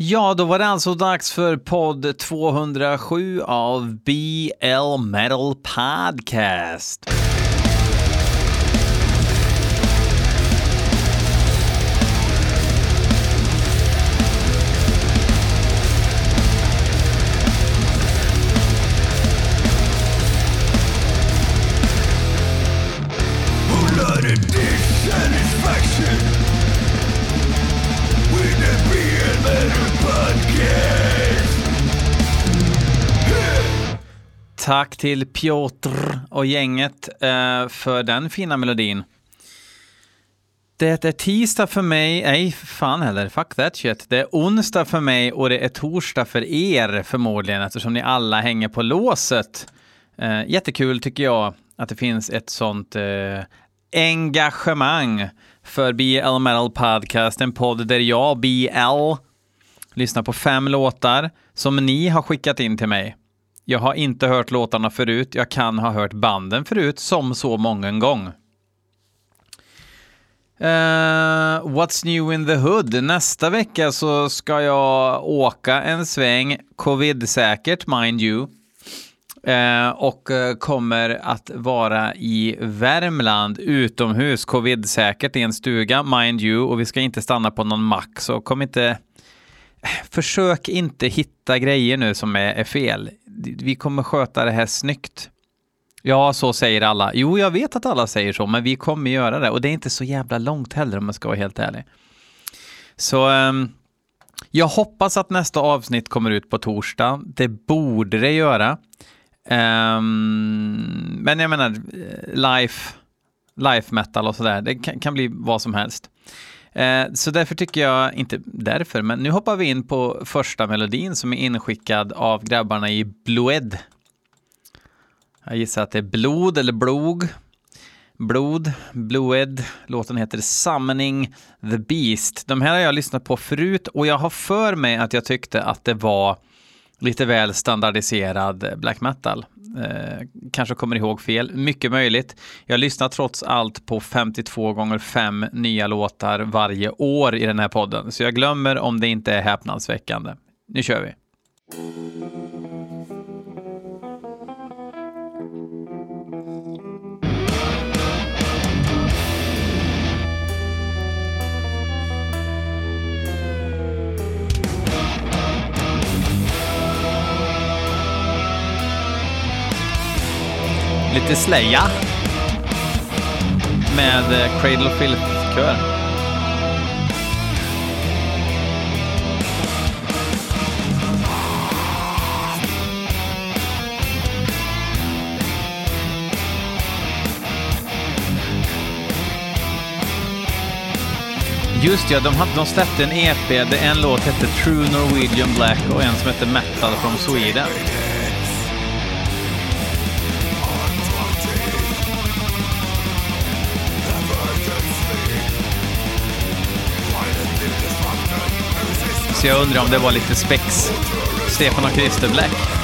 Ja, då var det alltså dags för podd 207 av BL Metal Podcast. Tack till Piotr och gänget eh, för den fina melodin. Det är tisdag för mig, nej fan heller, fuck that shit. Det är onsdag för mig och det är torsdag för er förmodligen eftersom ni alla hänger på låset. Eh, jättekul tycker jag att det finns ett sånt eh, engagemang för BL Metal Podcast, en podd där jag, BL, lyssnar på fem låtar som ni har skickat in till mig. Jag har inte hört låtarna förut, jag kan ha hört banden förut, som så många gång. Uh, what's new in the hood? Nästa vecka så ska jag åka en sväng, covid-säkert mind you, uh, och uh, kommer att vara i Värmland utomhus, covid-säkert i en stuga, mind you, och vi ska inte stanna på någon mack, så kom inte försök inte hitta grejer nu som är, är, fel. Vi kommer sköta det här snyggt. Ja, så säger alla. Jo, jag vet att alla säger så, men vi kommer göra det. Och det är inte så jävla långt heller om man ska vara helt ärlig. Så um, jag hoppas att nästa avsnitt kommer ut på torsdag. Det borde det göra. Um, men jag menar, eh, life, life metal och sådär, det kan, kan bli vad som helst. Eh, så därför tycker jag, inte därför, men nu hoppar vi in på första melodin som är inskickad av grabbarna i Blued. Jag gissar att det är blod eller blog. Blod, Blued. Låten heter Summoning the Beast. De här har jag lyssnat på förut och jag har för mig att jag tyckte att det var lite väl standardiserad black metal. Eh, kanske kommer ihåg fel, mycket möjligt. Jag lyssnar trots allt på 52 gånger 5 nya låtar varje år i den här podden, så jag glömmer om det inte är häpnadsväckande. Nu kör vi! Lite slaya. med eh, Cradle of Filth-kör. Just ja, de, hade, de släppte en EP där en låt hette True Norwegian Black och en som hette Metal from Sweden. Så jag undrar om det var lite spex. Stefan och Christer Black.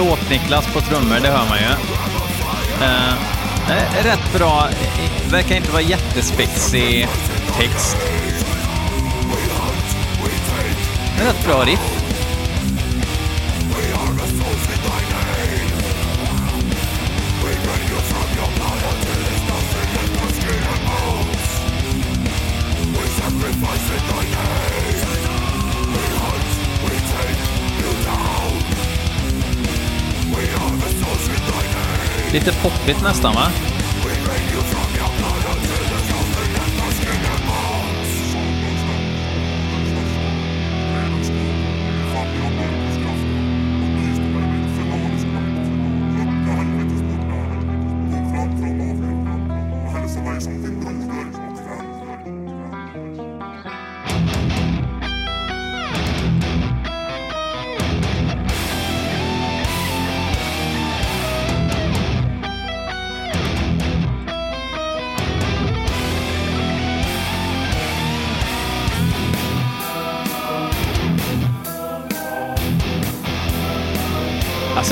Plåt-Niklas på trummor, det hör man ju. Eh, rätt bra, verkar inte vara jättespexig text. Rätt bra riff. Lite poppigt nästan va?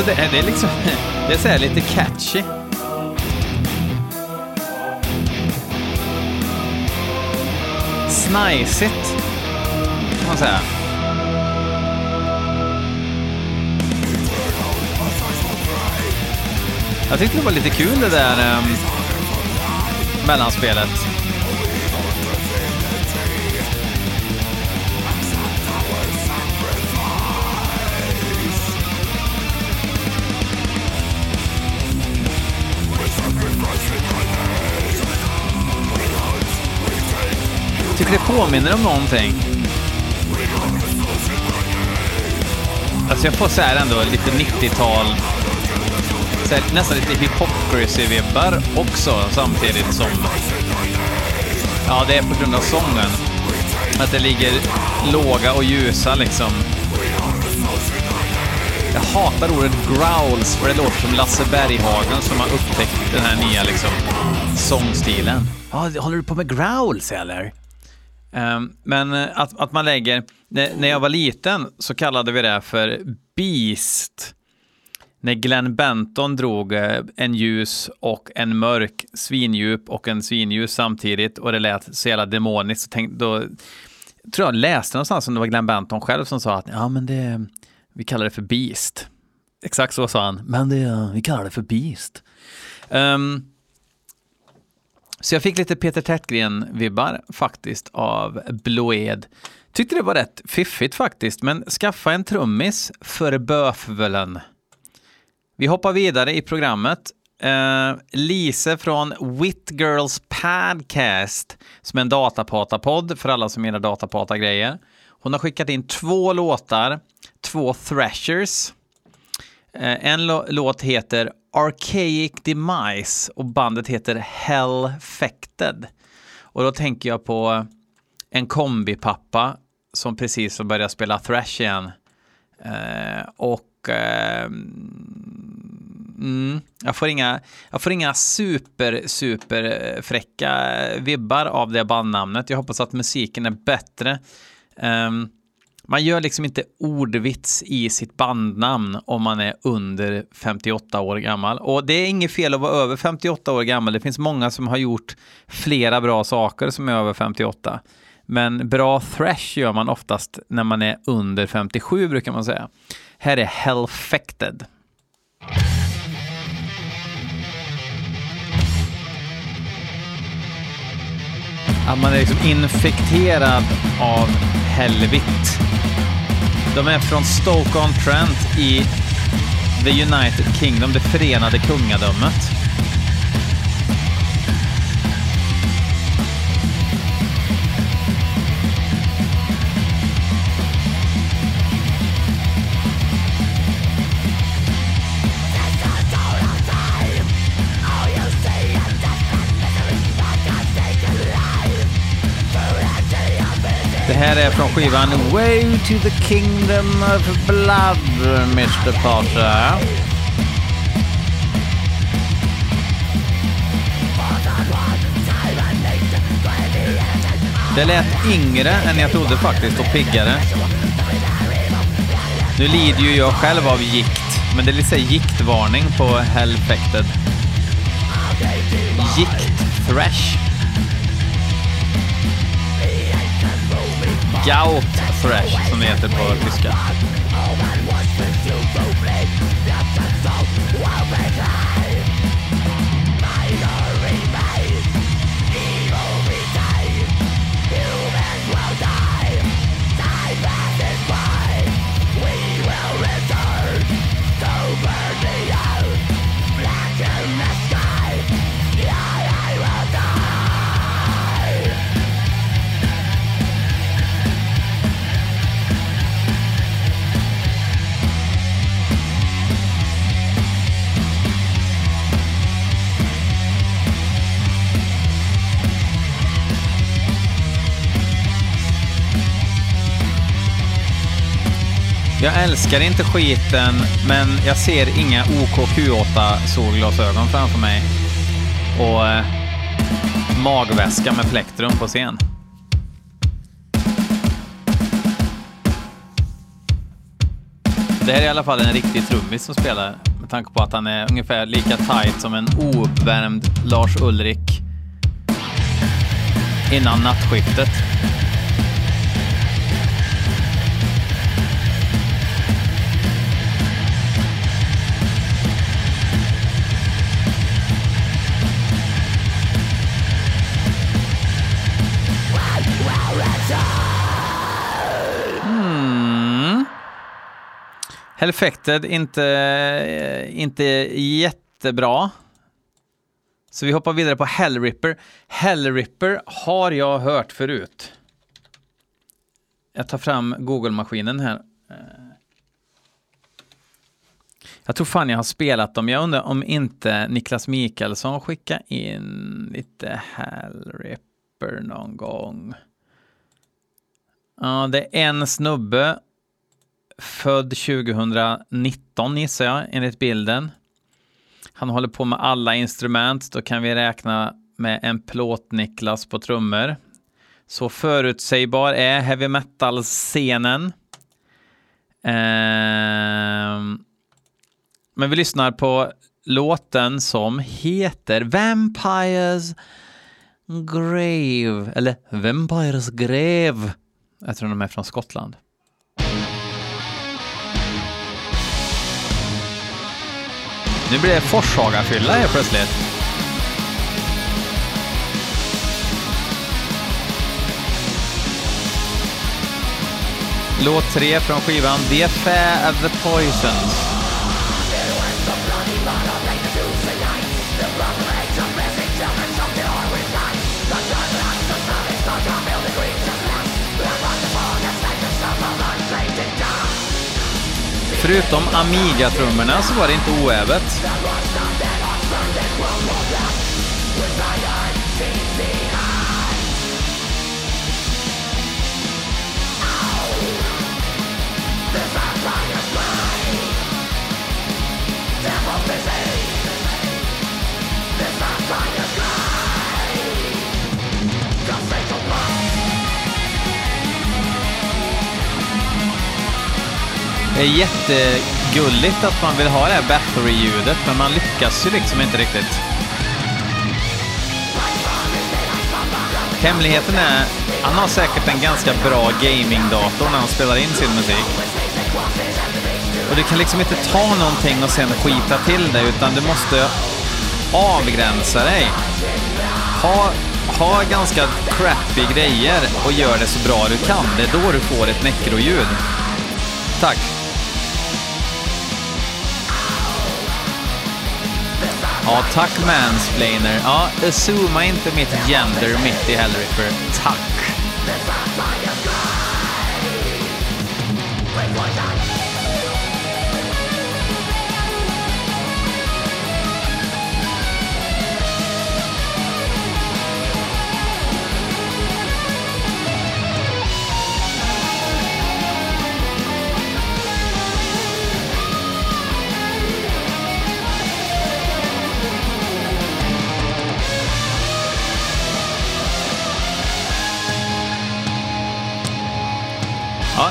Det är, det är liksom, det är så här lite catchy. Snajsigt, kan man säga. Jag tyckte det var lite kul det där um, mellanspelet. Tycker det påminner om någonting. Alltså jag får så här ändå lite 90-tal, nästan lite hiphop-vibbar också samtidigt som... Ja, det är på grund av sången. Att det ligger låga och ljusa liksom. Jag hatar ordet growls för det låter som Lasse Berghagen som har upptäckt den här nya liksom sångstilen. Ja, håller du på med growls eller? Ehm, men eh, att, att man lägger, när jag var liten så kallade vi det för Beast. När Glenn Benton drog eh, en ljus och en mörk, svindjup och en svinljus samtidigt och det lät så jävla demoniskt. Så tänk, då tror jag läste någonstans om det var Glenn Benton själv som sa att ja, men det, vi kallar det för Beast. Exakt så sa han, men det, vi kallar det för Beast. Um, så jag fick lite Peter Tättgren-vibbar faktiskt av Blåed. Tyckte det var rätt fiffigt faktiskt, men skaffa en trummis för böfvelen. Vi hoppar vidare i programmet. Uh, Lise från Wit Girls Podcast, som är en datapata-podd för alla som gillar datapata-grejer. Hon har skickat in två låtar, två thrashers. Uh, en låt heter Archaic Demise och bandet heter Hellfected. Och då tänker jag på en kombipappa som precis har börjat spela thrash igen. Eh, och eh, mm, jag, får inga, jag får inga super, super eh, fräcka vibbar av det bandnamnet. Jag hoppas att musiken är bättre. Um, man gör liksom inte ordvits i sitt bandnamn om man är under 58 år gammal. Och det är inget fel att vara över 58 år gammal. Det finns många som har gjort flera bra saker som är över 58. Men bra thrash gör man oftast när man är under 57 brukar man säga. Här är Hellfected. Att man är liksom infekterad av helvit. De är från Stoke-on-Trent i The United Kingdom, det förenade kungadömet. Här är från skivan Way to the Kingdom of Blood, Mr Potter. Det lät yngre än jag trodde faktiskt och piggare. Nu lider ju jag själv av gikt, men det är lite giktvarning på Hellfected. Gikt Thrash. Gout som det heter på tyska. Jag älskar inte skiten, men jag ser inga OKQ8 solglasögon framför mig. Och eh, magväska med plektrum på scen. det här är i alla fall en riktig trummis som spelar med tanke på att han är ungefär lika tight som en ouppvärmd Lars Ulrik innan nattskiftet. Hellfected inte, eh, inte jättebra. Så vi hoppar vidare på Hellripper. Hellripper har jag hört förut. Jag tar fram Google-maskinen här. Eh. Jag tror fan jag har spelat dem. Jag undrar om inte Niklas Mikaelsson skickar in lite Hellripper någon gång. Ja, det är en snubbe född 2019 gissar jag, enligt bilden. Han håller på med alla instrument, då kan vi räkna med en plåt-Niklas på trummor. Så förutsägbar är heavy metal-scenen. Eh, Men vi lyssnar på låten som heter Vampires Grave, eller Vampires Grave. Jag tror de är från Skottland. Nu blir det Forshaga-fylla helt plötsligt. Låt tre från skivan The Fair of the Poisons. Förutom Amiga-trummorna så var det inte oävet. Det är jättegulligt att man vill ha det här Bathory-ljudet, men man lyckas ju liksom inte riktigt. Hemligheten är, han har säkert en ganska bra gamingdator när han spelar in sin musik. Och du kan liksom inte ta någonting och sen skita till det, utan du måste avgränsa dig. Ha, ha ganska crappy grejer och gör det så bra du kan. Det är då du får ett nekroljud. Tack. Ja, tack mansplainer. Ja, assuma inte mitt gender mitt i Hellripper. Tack.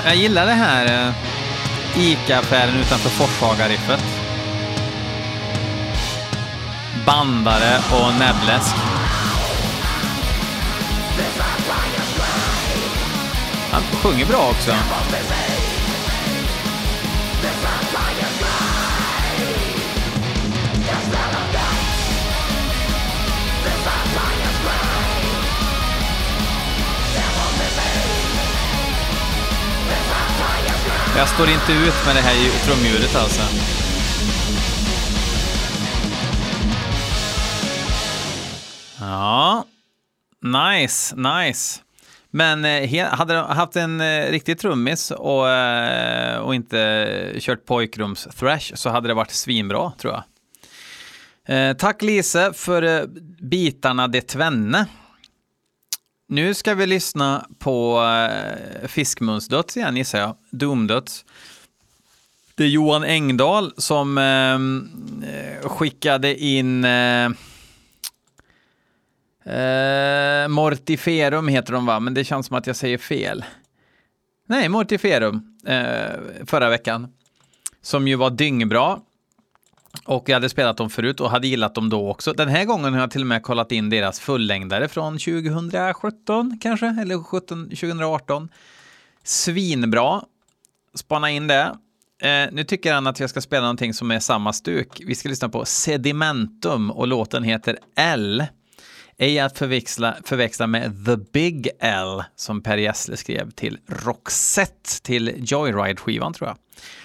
Jag gillar det här eh, ICA-affären utanför Forshaga-riffet. Bandare och näbbläsk. Han sjunger bra också. Jag står inte ut med det här trumljudet alltså. Ja, nice, nice. Men eh, hade de haft en eh, riktig trummis och, eh, och inte kört pojkrums-thrash så hade det varit svinbra, tror jag. Eh, tack Lise för eh, bitarna det tvenne. Nu ska vi lyssna på eh, Fiskmunsdöds igen gissar jag. Domdöds. Det är Johan Engdahl som uh, skickade in uh, Mortiferum heter de va, men det känns som att jag säger fel. Nej, Mortiferum förra veckan. som ju var dyngbra. Och jag hade spelat dem förut och hade gillat dem då också. Den här gången har jag till och med kollat in deras fullängdare från 2017 kanske, eller 17, 2018. Svinbra. Spana in det. Eh, nu tycker han att jag ska spela någonting som är samma stuk. Vi ska lyssna på Sedimentum och låten heter L. Ej att förväxla, förväxla med The Big L som Per Gessle skrev till Roxette till Joyride-skivan tror jag.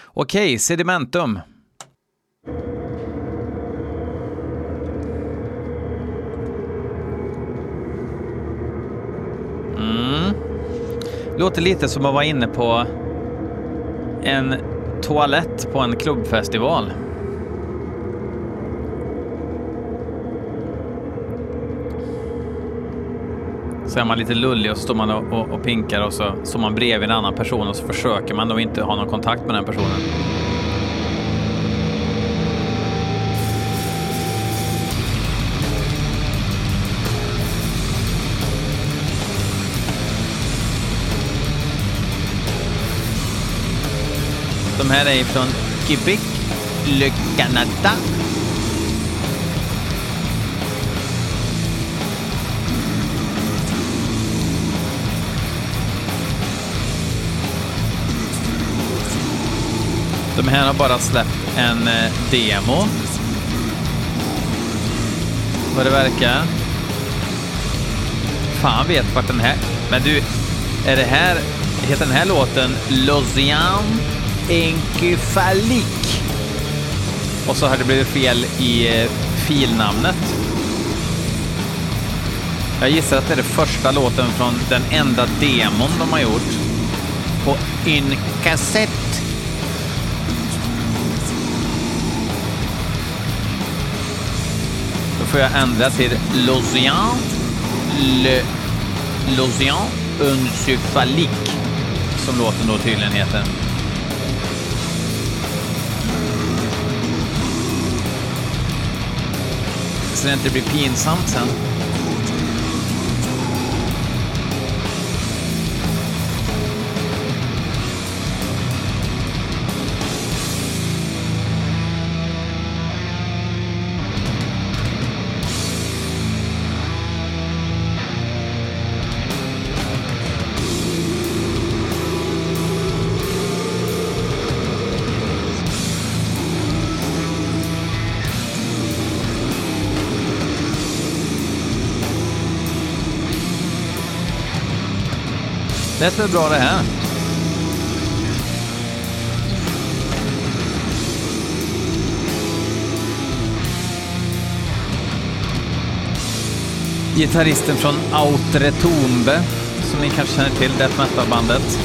Okej, Sedimentum. Mm. Låter lite som att vara inne på en toalett på en klubbfestival. Så är man lite lullig och så står man och, och, och pinkar och så står man bredvid en annan person och så försöker man då inte ha någon kontakt med den personen. De här är från Quebec, Le Canada. De här har bara släppt en eh, demo. Vad det verkar. Fan vet vart den här... Men du, är det här... Heter den här låten Lausanne? Enkefalik? Och så har det blivit fel i eh, filnamnet. Jag gissar att det är den första låten från den enda demon de har gjort. På en kassett. Då får jag ändra till L'Océan Le, L'Océan Encéphalique som låten då tydligen heter. Så det inte blir pinsamt sen. Lät väl bra det här? Gitarristen från Outre Tombe, som ni kanske känner till, death metal-bandet.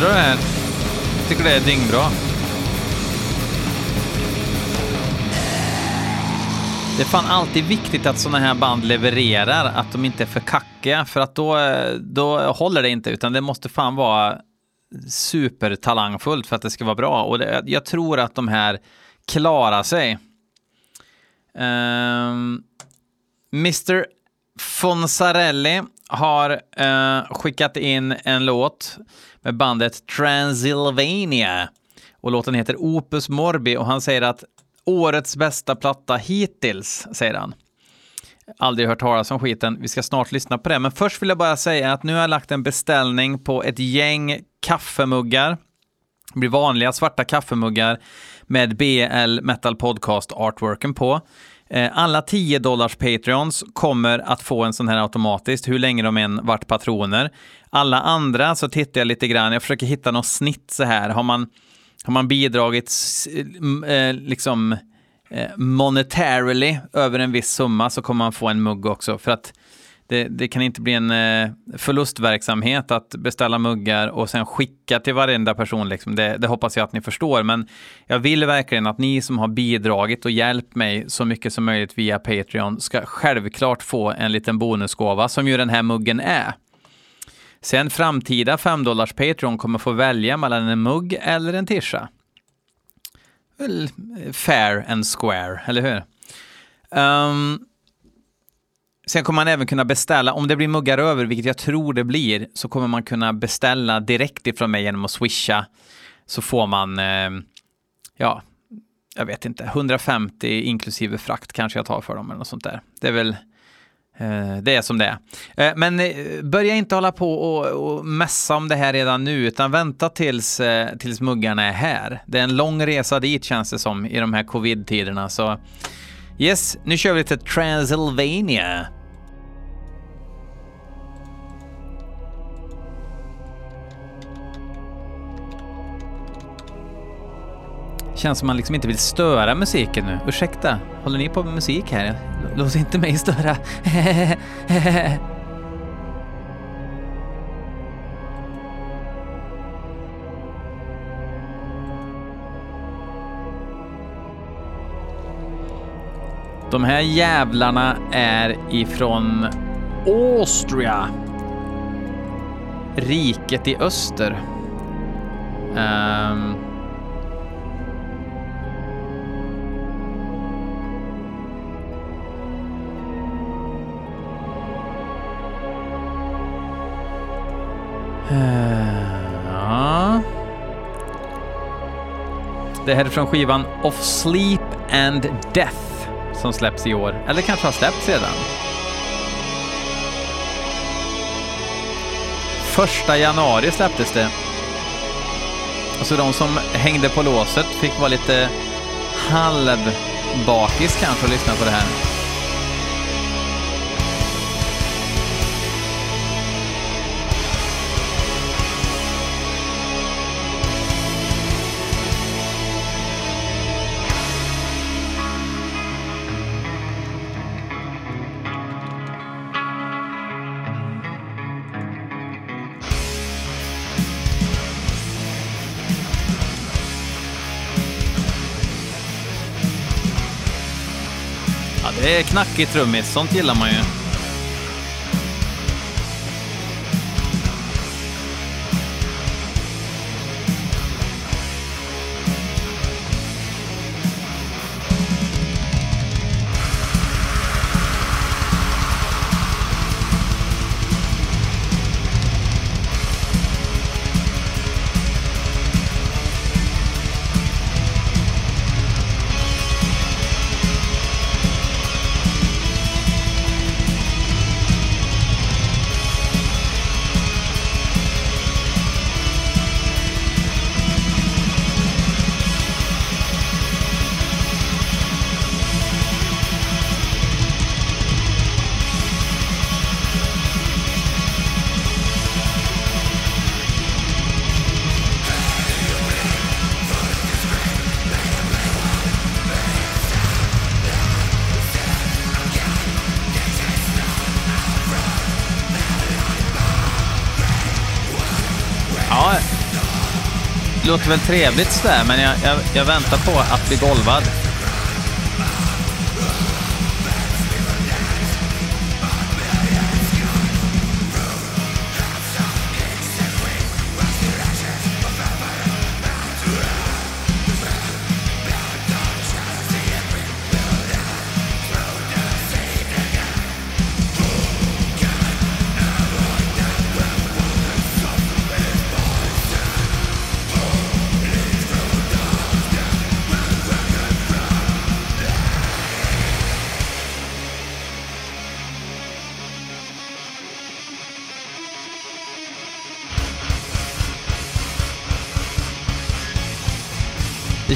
Jag njuter det här. Tycker det är dyngbra. Det är fan alltid viktigt att sådana här band levererar, att de inte är för kackiga, för att då, då håller det inte, utan det måste fan vara supertalangfullt för att det ska vara bra. Och det, jag tror att de här klarar sig. Ehm, um, Mr Fonsarelli har eh, skickat in en låt med bandet Transylvania. Och låten heter Opus Morbi och han säger att årets bästa platta hittills, säger han. Aldrig hört talas om skiten. Vi ska snart lyssna på det. Men först vill jag bara säga att nu har jag lagt en beställning på ett gäng kaffemuggar. Det blir vanliga svarta kaffemuggar med BL Metal Podcast artworken på. Eh, alla 10 dollars Patreons kommer att få en sån här automatiskt, hur länge de än varit patroner. Alla andra så tittar jag lite grann, jag försöker hitta något snitt så här. Har man, har man bidragit eh, liksom eh, monetarily över en viss summa så kommer man få en mugg också. För att det, det, kan inte bli en eh, förlustverksamhet att beställa muggar och sen skicka till varenda person. Liksom. Det, det, hoppas jag att ni förstår. Men jag vill verkligen att ni som har bidragit och hjälpt mig så mycket som möjligt via Patreon ska självklart få en liten bonusgåva som ju den här muggen är. Sen framtida 5 dollars Patreon kommer få välja mellan en mugg eller en tisha. Well, eh, fair and square, eller hur? Um, Sen kommer man även kunna beställa, om det blir muggar över, vilket jag tror det blir, så kommer man kunna beställa direkt ifrån mig genom att swisha. Så får man, eh, ja, jag vet inte, 150 inklusive frakt kanske jag tar för dem eller något sånt där. Det är väl eh, det är som det är. Eh, men eh, börja inte hålla på och, och mässa om det här redan nu, utan vänta tills, eh, tills muggarna är här. Det är en lång resa dit känns det som i de här covid-tiderna. Så yes, nu kör vi lite Transylvania. Känns som man liksom inte vill störa musiken nu. Ursäkta, håller ni på med musik här? Låt inte mig störa. De här jävlarna är ifrån Austria. Riket i öster. Um, Eh, ja. Det här är från skivan Of Sleep and Death som släpps i år. Eller kanske har släppts redan. Första januari släpptes det. Så de som hängde på låset fick vara lite halvbakis kanske och lyssna på det här. Det är knackig trummis, sånt gillar man ju. Låter väl trevligt sådär, men jag, jag, jag väntar på att bli golvad.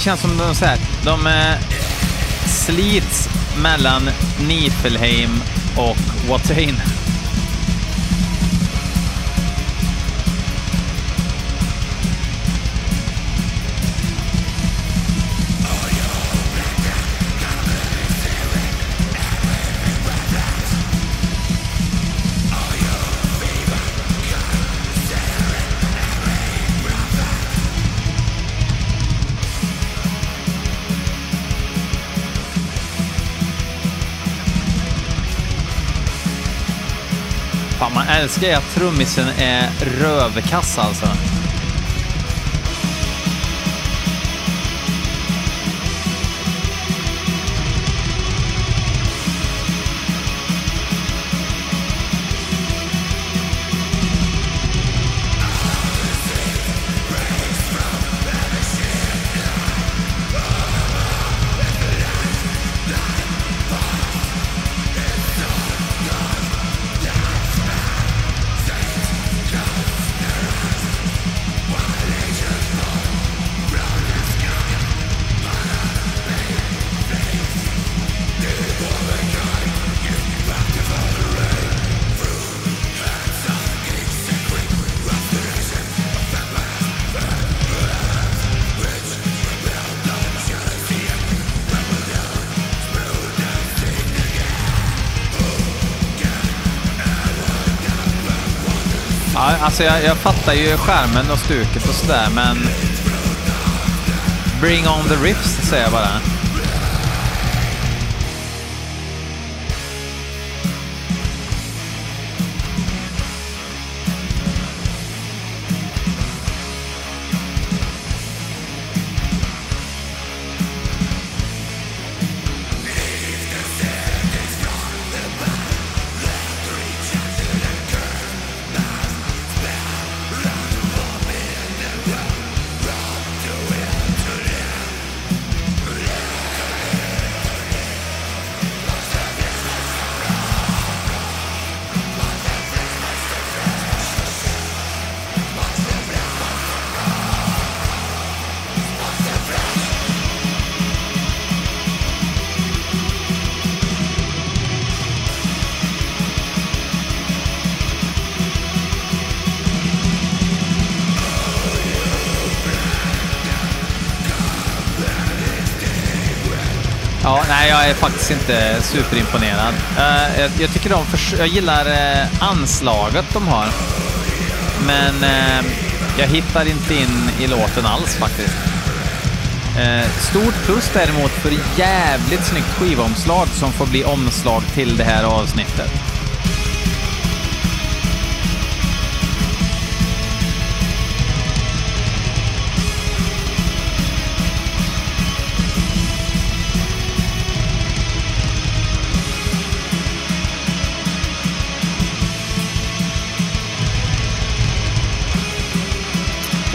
Känns som de, så här, de eh, slits mellan Nifelheim och Watain. Älskar ju att trummisen är rövkass alltså. Alltså jag, jag fattar ju skärmen och stuket och sådär, men... Bring on the riffs, säger jag bara. Jag är faktiskt inte superimponerad. Uh, jag, jag, tycker de jag gillar uh, anslaget de har. Men uh, jag hittar inte in i låten alls faktiskt. stort plus däremot för jävligt snyggt skivomslag som får bli omslag till det här avsnittet.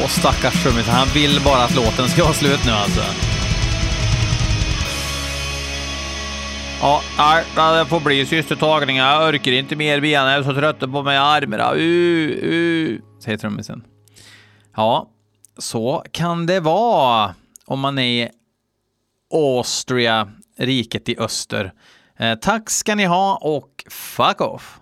Stackars trummisen, han vill bara att låten ska vara slut nu alltså. Ja, det får bli sista tagningen. Jag orkar inte mer ben. Jag är så trött på mig i armarna. Uh, uh, säger trummisen. Ja, så kan det vara om man är i Austria, riket i öster. Eh, tack ska ni ha och fuck off!